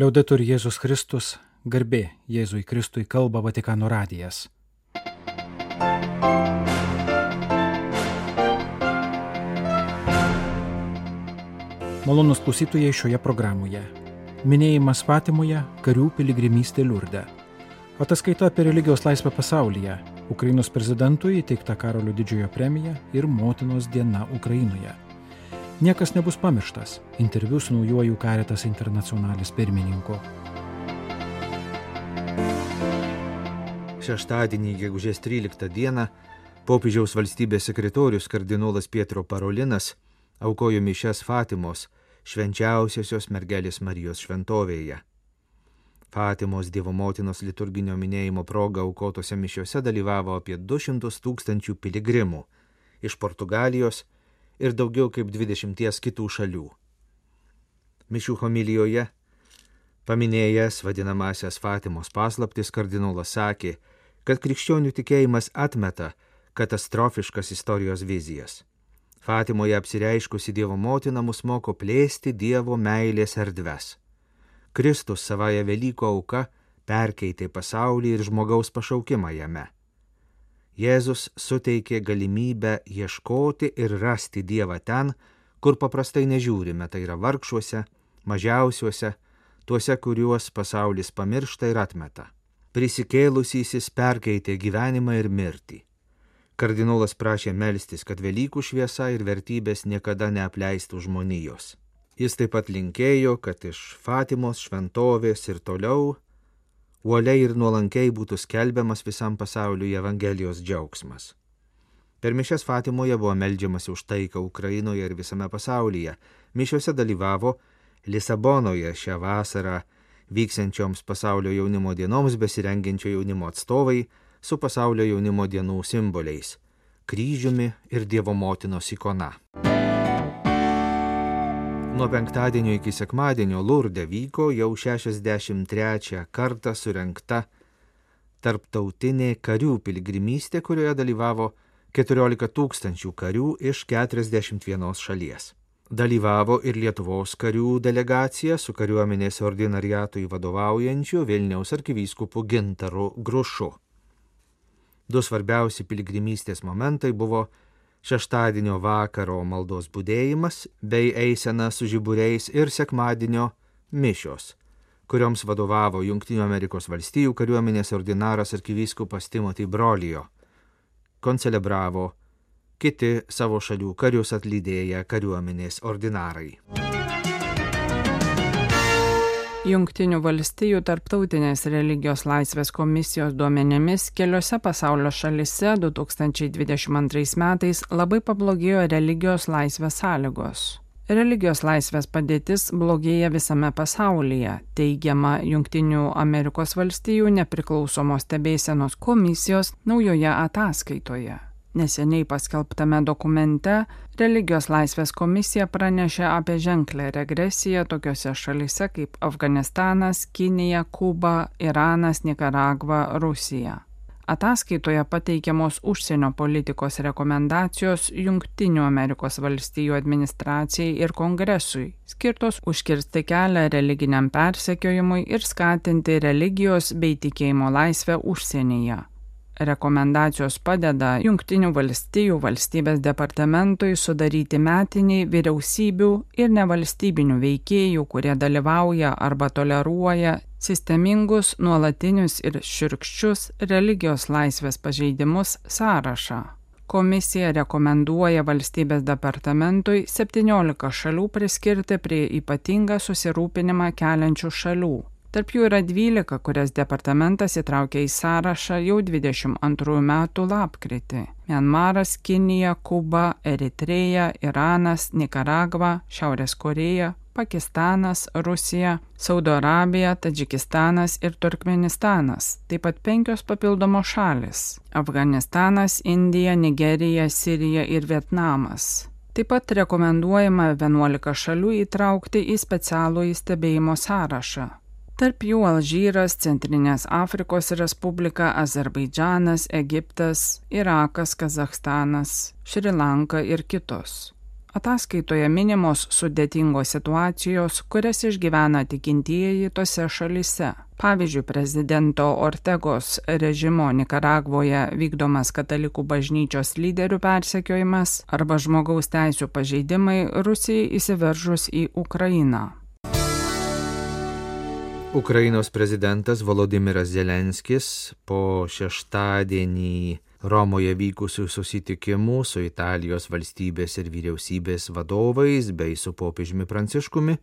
Liaudetur Jėzus Kristus, garbė Jėzui Kristui kalba Vatikano radijas. Malonus klausytojai šioje programoje. Minėjimas Fatimoje - karių piligrimystė Liurde. Ataskaita apie religijos laisvę pasaulyje - Ukrainos prezidentui įteikta Karolio didžiojo premija ir motinos diena Ukrainoje. Niekas nebus pamirštas. Interviu su naujoju Karitas internacionalis pirmininku. Šeštadienį, gegužės 13 dieną, popiežiaus valstybės sekretorius kardinolas Pietro Parolinas aukojo mišes Fatimos švenčiausiosios mergelės Marijos šventovėje. Fatimos Dievo motinos liturginio minėjimo proga aukotose mišiuose dalyvavo apie 200 tūkstančių piligrimų iš Portugalijos, ir daugiau kaip dvidešimties kitų šalių. Mišių homilijoje, paminėjęs vadinamasias Fatimos paslaptis, kardinolas sakė, kad krikščionių tikėjimas atmeta katastrofiškas istorijos vizijas. Fatimoje apsireiškusi Dievo motina mus moko plėsti Dievo meilės erdves. Kristus savoje Velyko auka perkeitė pasaulį ir žmogaus pašaukimą jame. Jėzus suteikė galimybę ieškoti ir rasti Dievą ten, kur paprastai nežiūrime, tai yra vargšuose, mažiausiuose, tuose, kuriuos pasaulis pamiršta ir atmeta. Prisikėlusysis perkeitė gyvenimą ir mirtį. Kardinolas prašė melstis, kad Velykų šviesa ir vertybės niekada neapleistų žmonijos. Jis taip pat linkėjo, kad iš Fatimos šventovės ir toliau uoliai ir nuolankiai būtų skelbiamas visam pasauliu Evangelijos džiaugsmas. Per mišes Fatimoje buvo melžiamasi už taiką Ukrainoje ir visame pasaulyje. Mišiuose dalyvavo Lisabonoje šią vasarą vyksiančioms pasaulio jaunimo dienoms besirengiančio jaunimo atstovai su pasaulio jaunimo dienų simboliais - kryžiumi ir Dievo motinos ikona. Nuo penktadienio iki sekmadienio Lurde vyko jau 63 kartą surenkta tarptautinė karių piligrimystė, kurioje dalyvavo 14 tūkstančių karių iš 41 šalies. Dalyvavo ir Lietuvos karių delegacija su kariuomenės ordinariatui vadovaujančiu Vilniaus arkivyskupu Gintaru Grušu. Du svarbiausi piligrimystės momentai buvo šeštadienio vakaro maldos būdėjimas bei eisena su žiburiais ir sekmadienio mišios, kurioms vadovavo Junktinių Amerikos valstijų kariuomenės ordinaras arkivyskupas Timothy Brolijo. Koncelebravo kiti savo šalių karius atlydėję kariuomenės ordinarai. Junktinių valstijų tarptautinės religijos laisvės komisijos duomenimis keliose pasaulio šalise 2022 metais labai pablogėjo religijos laisvės sąlygos. Religijos laisvės padėtis blogėja visame pasaulyje, teigiama Junktinių Amerikos valstijų nepriklausomos stebėsenos komisijos naujoje ataskaitoje. Neseniai paskelbtame dokumente Religijos laisvės komisija pranešė apie ženklę regresiją tokiose šalise kaip Afganistanas, Kinija, Kuba, Iranas, Nikaragva, Rusija. Ataskaitoje pateikiamos užsienio politikos rekomendacijos Junktinių Amerikos valstijų administracijai ir kongresui, skirtos užkirsti kelią religiniam persekiojimui ir skatinti religijos bei tikėjimo laisvę užsienyje. Rekomendacijos padeda Junktinių valstijų valstybės departamentui sudaryti metiniai vyriausybių ir nevalstybinių veikėjų, kurie dalyvauja arba toleruoja sistemingus, nuolatinius ir širkščius religijos laisvės pažeidimus sąrašą. Komisija rekomenduoja valstybės departamentui 17 šalių priskirti prie ypatingą susirūpinimą keliančių šalių Tarp jų yra 12, kurias departamentas įtraukė į sąrašą jau 22 metų lapkritį. Mianmaras, Kinija, Kuba, Eritreja, Iranas, Nikaragva, Šiaurės Koreja, Pakistanas, Rusija, Saudo Arabija, Tadžikistanas ir Turkmenistanas, taip pat penkios papildomos šalis - Afganistanas, Indija, Nigerija, Sirija ir Vietnamas. Taip pat rekomenduojama 11 šalių įtraukti į specialų įstebėjimo sąrašą tarp jų Alžyras, Centrinės Afrikos Respublika, Azerbaidžanas, Egiptas, Irakas, Kazahstanas, Šri Lanka ir kitos. Ataskaitoje minimos sudėtingos situacijos, kurias išgyvena tikintieji tose šalise. Pavyzdžiui, prezidento Ortegos režimo Nikaragvoje vykdomas katalikų bažnyčios lyderių persekiojimas arba žmogaus teisų pažeidimai Rusijai įsiveržus į Ukrainą. Ukrainos prezidentas Volodimiras Zelenskis po šeštadienį Romoje vykusių susitikimų su Italijos valstybės ir vyriausybės vadovais bei su popiežiumi Pranciškumi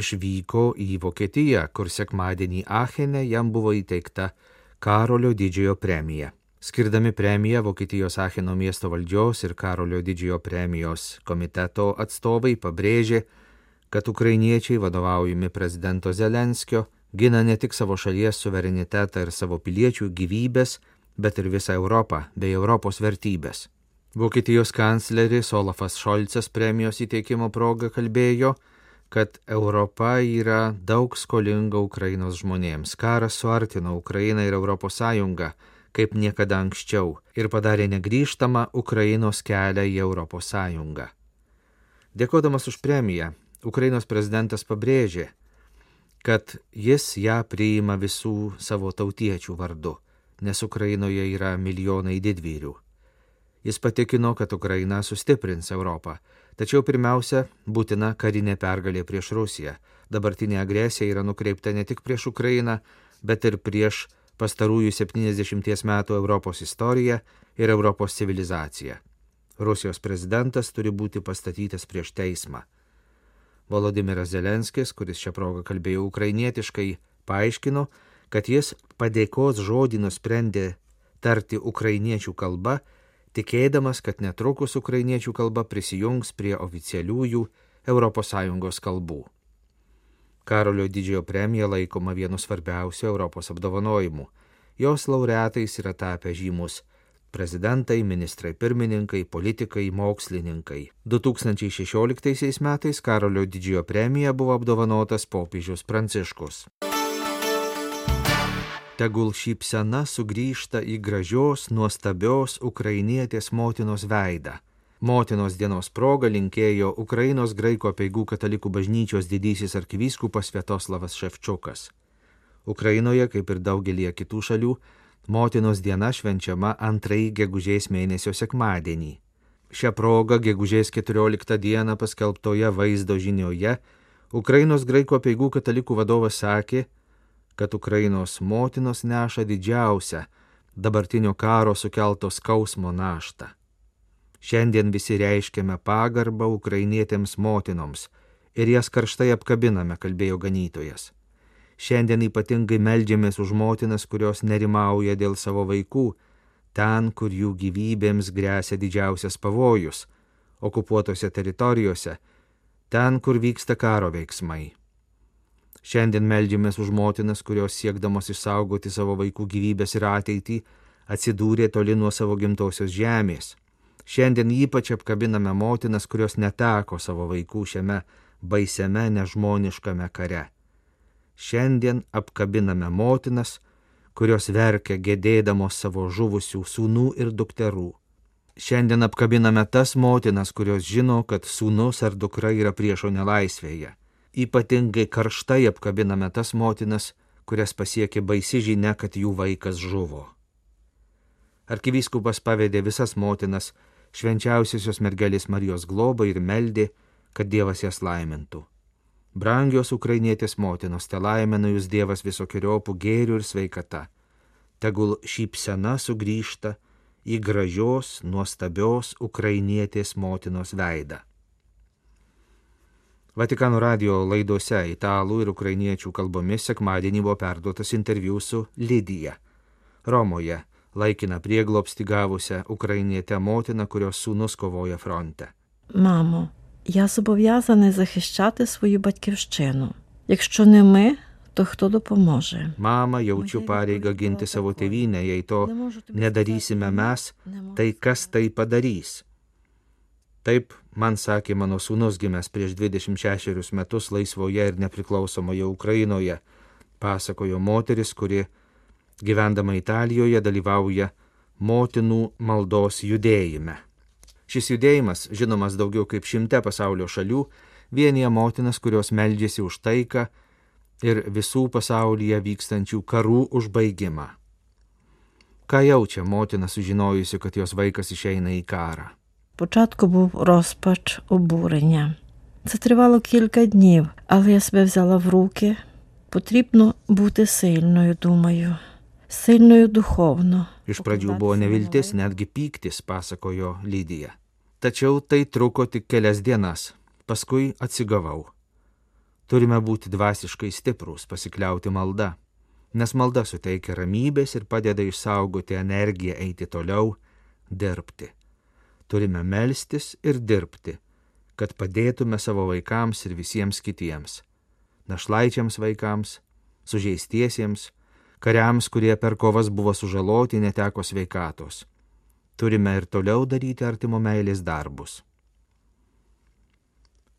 išvyko į Vokietiją, kur sekmadienį Achene jam buvo įteikta Karolio didžiojo premija. Skirdami premiją Vokietijos Acheno miesto valdžios ir Karolio didžiojo premijos komiteto atstovai pabrėžė, kad ukrainiečiai vadovaujami prezidento Zelenskio gina ne tik savo šalies suverenitetą ir savo piliečių gyvybės, bet ir visą Europą bei Europos vertybės. Vokietijos kancleris Olafas Šolcas premijos įteikimo proga kalbėjo, kad Europa yra daug skolinga Ukrainos žmonėms. Karas suartino Ukrainą ir Sąjungą kaip niekada anksčiau ir padarė negryžtamą Ukrainos kelią į Sąjungą. Dėkodamas už premiją, Ukrainos prezidentas pabrėžė, kad jis ją priima visų savo tautiečių vardu, nes Ukrainoje yra milijonai didvyrių. Jis patikino, kad Ukraina sustiprins Europą, tačiau pirmiausia būtina karinė pergalė prieš Rusiją. Dabartinė agresija yra nukreipta ne tik prieš Ukrainą, bet ir prieš pastarųjų 70 metų Europos istoriją ir Europos civilizaciją. Rusijos prezidentas turi būti pastatytas prieš teismą. Volodimiras Zelenskis, kuris šią progą kalbėjo ukrainietiškai, paaiškino, kad jis padėkos žodį nusprendė tarti ukrainiečių kalba, tikėdamas, kad netrukus ukrainiečių kalba prisijungs prie oficialiųjų ES kalbų. Karolio didžiojo premija laikoma vienu svarbiausių Europos apdovanojimų. Jos laureatais yra tapę žymus prezidentai, ministrai pirmininkai, politikai, mokslininkai. 2016 metais Karolio didžiojo premija buvo apdovanotas popiežius Pranciškus. Tegul šypsena sugrįžta į gražios, nuostabios ukrainietės motinos veidą. Motinos dienos proga linkėjo Ukrainos graiko peigų katalikų bažnyčios didysis arkivyskupas Vietoslavas Ševčiukas. Ukrainoje, kaip ir daugelie kitų šalių, motinos diena švenčiama antrąjį gegužės mėnesio sekmadienį. Šią progą gegužės 14 dieną paskelbtoje vaizdo žinioje Ukrainos graiko peigų katalikų vadovas sakė, kad Ukrainos motinos neša didžiausią dabartinio karo sukelto skausmo naštą. Šiandien visi reiškiame pagarbą ukrainietėms motinoms ir jas karštai apkabiname, kalbėjo ganytojas. Šiandien ypatingai meldžiamės už motinas, kurios nerimauja dėl savo vaikų, ten, kur jų gyvybėms grėsia didžiausias pavojus - okupuotose teritorijose, ten, kur vyksta karo veiksmai. Šiandien meldžiamės už motinas, kurios siekdamos išsaugoti savo vaikų gyvybės ir ateitį atsidūrė toli nuo savo gimtosios žemės. Šiandien ypač apkabiname motinas, kurios neteko savo vaikų šiame baisiame nežmoniškame kare. Šiandien apkabiname motinas, kurios verkia gedėdamos savo žuvusių sūnų ir dukterų. Šiandien apkabiname tas motinas, kurios žino, kad sūnus ar dukra yra priešo nelaisvėje. Ypatingai karštai apkabiname tas motinas, kurias pasiekė baisi žinia, kad jų vaikas žuvo. Arkivyskupas pavedė visas motinas švenčiausiosios mergelės Marijos globą ir meldė, kad Dievas jas laimintų. Brangios ukrainietės motinos, te laimina jūs Dievas visokiojopų gėrių ir sveikata. Tegul šypsena sugrįžta į gražios, nuostabios ukrainietės motinos veidą. Vatikano radio laidose italų ir ukrainiečių kalbomis sekmadienį buvo perduotas interviu su Lydija. Romoje laikina prieglopsti gavusią ukrainietę motiną, kurios sūnus kovoja fronte. Mamo, я зобов'язаний захищати свою батьківщину. Якщо не ми, то хто допоможе? Mama, jaučiu pareigą ginti savo tėvynę, jei to nedarysime mes, tai kas tai padarys? Taip man sakė mano sūnus gimęs prieš 26 metus laisvoje ir nepriklausomoje Ukrainoje, pasakojo moteris, kuri gyvendama Italijoje dalyvauja motinų maldos judėjime. Šis judėjimas, žinomas daugiau kaip šimte pasaulio šalių, vienyje motinas, kurios meldžiasi už taiką ir visų pasaulyje vykstančių karų užbaigimą. Ką jaučia motina sužinojusi, kad jos vaikas išeina į karą? Початку був розпач, обурення. Це тривало кілька днів, але я себе взяла в руки. Потрібно бути сильною, думаю, сильною духовно. Iš pradžių buvo neviltis, netgi pyktis, pasakojo Lydija. Tačiau tai truko tik kelias dienas, paskui atsigavau. Turime būti dvasiškai stiprūs, pasikliauti malda, nes malda suteikia ramybės ir padeda išsaugoti energiją eiti toliau, dirbti. Turime melstis ir dirbti, kad padėtume savo vaikams ir visiems kitiems - našlaičiams vaikams, sužeistiesiems, kariams, kurie per kovas buvo sužaloti, neteko sveikatos. Turime ir toliau daryti artimo meilės darbus.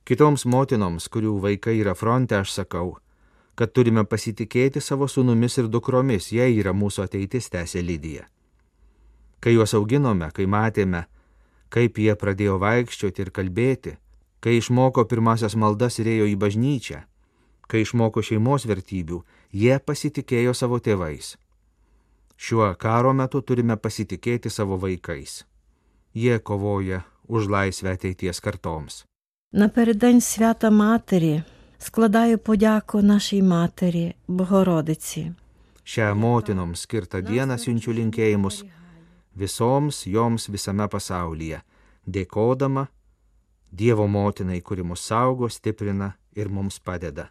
Kitoms motinoms, kurių vaikai yra fronte, aš sakau, kad turime pasitikėti savo sunumis ir dukromis, jie yra mūsų ateitis, tęsė Lydija. Kai juos auginome, kai matėme, kaip jie pradėjo vaikščioti ir kalbėti, kai išmoko pirmasias maldas ir ėjo į bažnyčią, kai išmoko šeimos vertybių, jie pasitikėjo savo tėvais. Šiuo karo metu turime pasitikėti savo vaikais. Jie kovoja už laisvę ateities kartoms. Напередодень свята Матері складаю подяку нашій матері Богородиці. Šią motinoms skirtą dieną siunčiu linkėjimus visoms joms visame pasaulyje, dėkodama Dievo motinai, kuri mus saugo, stiprina ir mums padeda,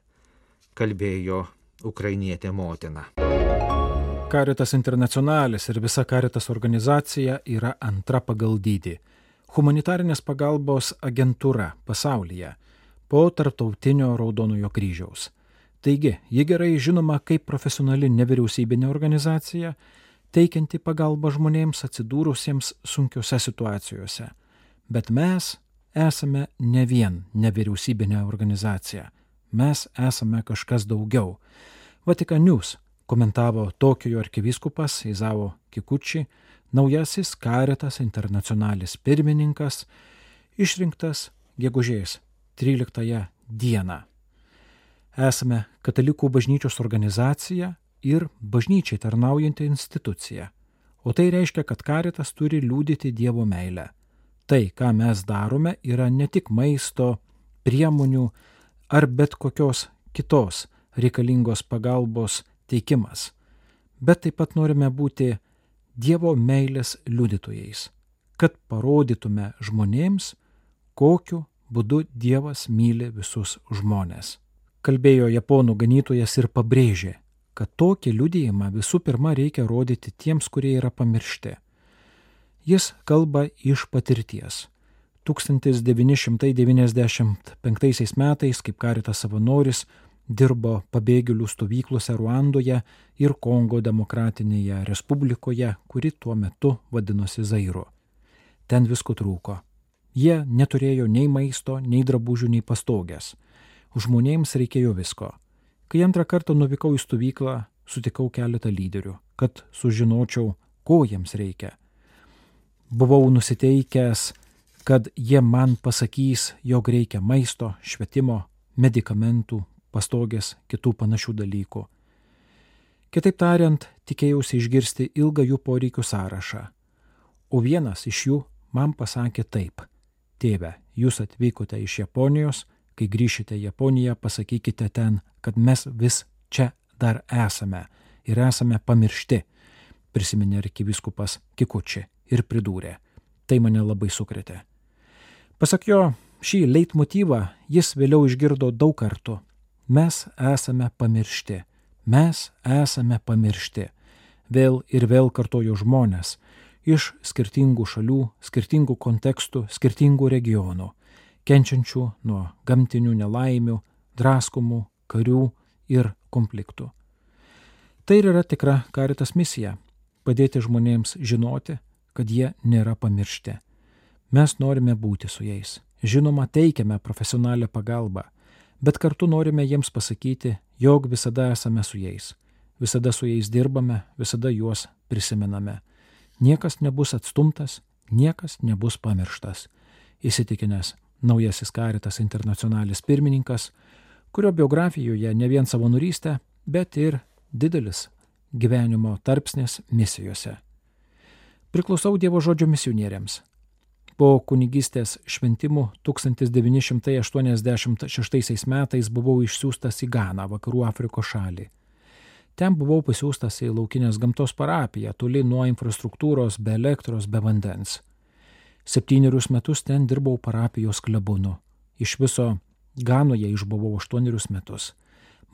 kalbėjo ukrainietė motina. Karitas internacionalis ir visa Karitas organizacija yra antra pagal dydį humanitarinės pagalbos agentūra pasaulyje po Tartautinio Raudonojo kryžiaus. Taigi, ji gerai žinoma kaip profesionali nevyriausybinė organizacija, teikianti pagalbą žmonėms atsidūrusiems sunkiose situacijose. Bet mes esame ne vien nevyriausybinė organizacija, mes esame kažkas daugiau. Vatikanius komentavo Tokijo arkivyskupas Izavo Kikuči, naujasis Karitas internacionalis pirmininkas, išrinktas gegužės 13 dieną. Esame katalikų bažnyčios organizacija ir bažnyčiai tarnaujanti institucija, o tai reiškia, kad Karitas turi liūdyti Dievo meilę. Tai, ką mes darome, yra ne tik maisto, priemonių ar bet kokios kitos reikalingos pagalbos teikimas, bet taip pat norime būti Dievo meilės liudytojais, kad parodytume žmonėms, kokiu būdu Dievas myli visus žmonės. Kalbėjo japonų ganytojas ir pabrėžė, kad tokį liudijimą visų pirma reikia rodyti tiems, kurie yra pamiršti. Jis kalba iš patirties. 1995 metais, kaip karitas savanoris, dirbo pabėgėlių stovyklose Ruandoje ir Kongo demokratinėje respublikoje, kuri tuo metu vadinosi Zairu. Ten visko trūko. Jie neturėjo nei maisto, nei drabužių, nei pastogės. Žmonėms reikėjo visko. Kai antrą kartą nuvykau į stovyklą, sutikau keletą lyderių, kad sužinočiau, ko jiems reikia. Buvau nusiteikęs, kad jie man pasakys, jog reikia maisto, švietimo, medikamentų, pastogės, kitų panašių dalykų. Kitaip tariant, tikėjausi išgirsti ilgą jų poreikių sąrašą. O vienas iš jų man pasakė taip. Tėve, jūs atvykote iš Japonijos, kai grįšite į Japoniją, pasakykite ten, kad mes vis čia dar esame ir esame pamiršti, prisiminė arkiviskupas Kikuči ir pridūrė. Tai mane labai sukretė. Pasak jo, šį leitmotyvą jis vėliau išgirdo daug kartų Mes esame pamiršti. Mes esame pamiršti. Vėl ir vėl kartojo žmonės iš skirtingų šalių, skirtingų kontekstų, skirtingų regionų, kenčiančių nuo gamtinių nelaimių, draskomų, karių ir konfliktų. Tai ir yra tikra karitas misija - padėti žmonėms žinoti, kad jie nėra pamiršti. Mes norime būti su jais. Žinoma, teikiame profesionalią pagalbą bet kartu norime jiems pasakyti, jog visada esame su jais, visada su jais dirbame, visada juos prisimename. Niekas nebus atstumtas, niekas nebus pamirštas, įsitikinęs naujasis Karitas internacionalis pirmininkas, kurio biografijoje ne vien savanorystė, bet ir didelis gyvenimo tarpsnis misijose. Priklausau Dievo žodžio misionieriams. Po kunigystės šventimų 1986 metais buvau išsiųstas į Ganą, vakarų Afrikos šalį. Ten buvau pasiūstas į laukinės gamtos parapiją, toli nuo infrastruktūros, be elektros, be vandens. Septynerius metus ten dirbau parapijos klebonu. Iš viso Ganoje išbuvau aštuonerius metus.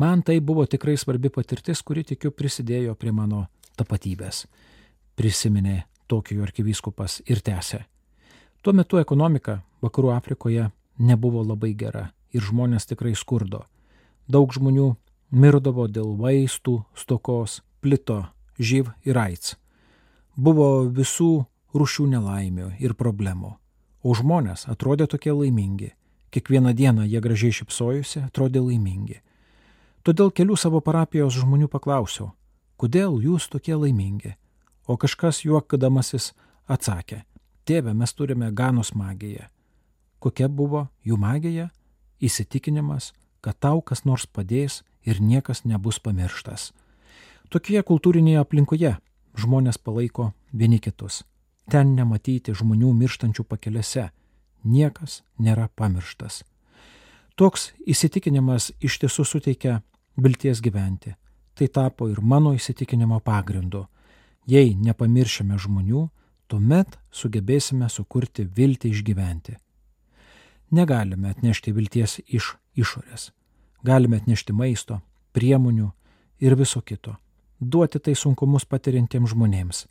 Man tai buvo tikrai svarbi patirtis, kuri tikiu prisidėjo prie mano tapatybės. Prisiminė Tokijo arkivyskupas ir tęsė. Tuo metu ekonomika Vakarų Afrikoje nebuvo labai gera ir žmonės tikrai skurdo. Daug žmonių mirdavo dėl vaistų stokos, plito, živ ir aids. Buvo visų rušių nelaimių ir problemų, o žmonės atrodė tokie laimingi. Kiekvieną dieną jie gražiai šipsojusi, atrodė laimingi. Todėl kelių savo parapijos žmonių paklausiau, kodėl jūs tokie laimingi? O kažkas juokdamasis atsakė, tėve, mes turime ganos magiją. Kokia buvo jų magija? Įsitikinimas, kad tau kas nors padės ir niekas nebus pamirštas. Tokioje kultūrinėje aplinkoje žmonės palaiko vieni kitus. Ten nematyti žmonių mirštančių pakelėse. Niekas nėra pamirštas. Toks įsitikinimas iš tiesų suteikia vilties gyventi. Tai tapo ir mano įsitikinimo pagrindu. Jei nepamiršime žmonių, tuomet sugebėsime sukurti viltį išgyventi. Negalime atnešti vilties iš išorės. Galime atnešti maisto, priemonių ir viso kito. Duoti tai sunkumus patiriantiems žmonėms.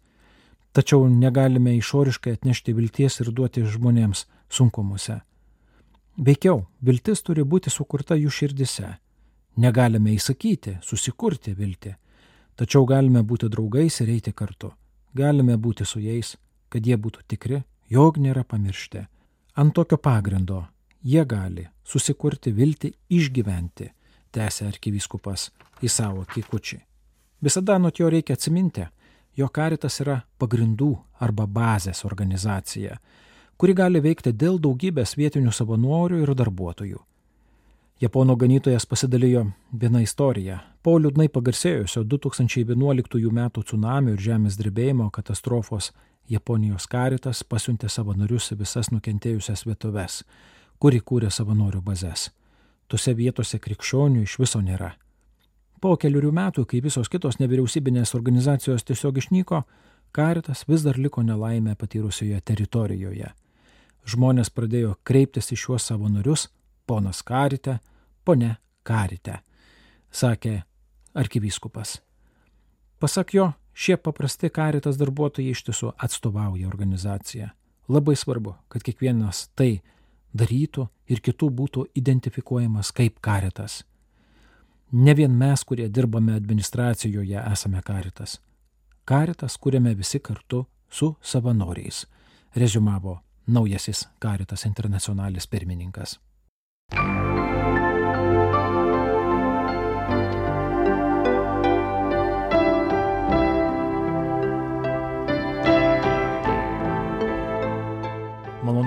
Tačiau negalime išoriškai atnešti vilties ir duoti žmonėms sunkumuose. Veikiau, viltis turi būti sukurta jų širdise. Negalime įsakyti, susikurti viltį Tačiau galime būti draugais ir eiti kartu. Galime būti su jais, kad jie būtų tikri, jog nėra pamiršti. Ant tokio pagrindo jie gali susikurti viltį išgyventi, tęsė arkivyskupas į savo kikučiį. Visada nuo jo reikia atsiminti, jo karitas yra pagrindų arba bazės organizacija, kuri gali veikti dėl daugybės vietinių savanorių ir darbuotojų. Japonų ganytojas pasidalijo vieną istoriją. Po liūdnai pagarsėjusio 2011 m. tsunamio ir žemės drebėjimo katastrofos Japonijos karitas pasiuntė savanorius į visas nukentėjusias vietoves, kur įkūrė savanorių bazės. Tose vietose krikščionių iš viso nėra. Po keliurių metų, kai visos kitos nevyriausybinės organizacijos tiesiog išnyko, karitas vis dar liko nelaimę patyrusioje teritorijoje. Žmonės pradėjo kreiptis į šiuos savanorius, ponas karite, ponė karite, sakė arkivyskupas. Pasak jo, šie paprasti karitas darbuotojai iš tiesų atstovauja organizaciją. Labai svarbu, kad kiekvienas tai darytų ir kitų būtų identifikuojamas kaip karitas. Ne vien mes, kurie dirbame administracijoje, esame karitas. Karitas kūrėme visi kartu su savanoriais, rezumavo naujasis Karitas internacionalis pirmininkas.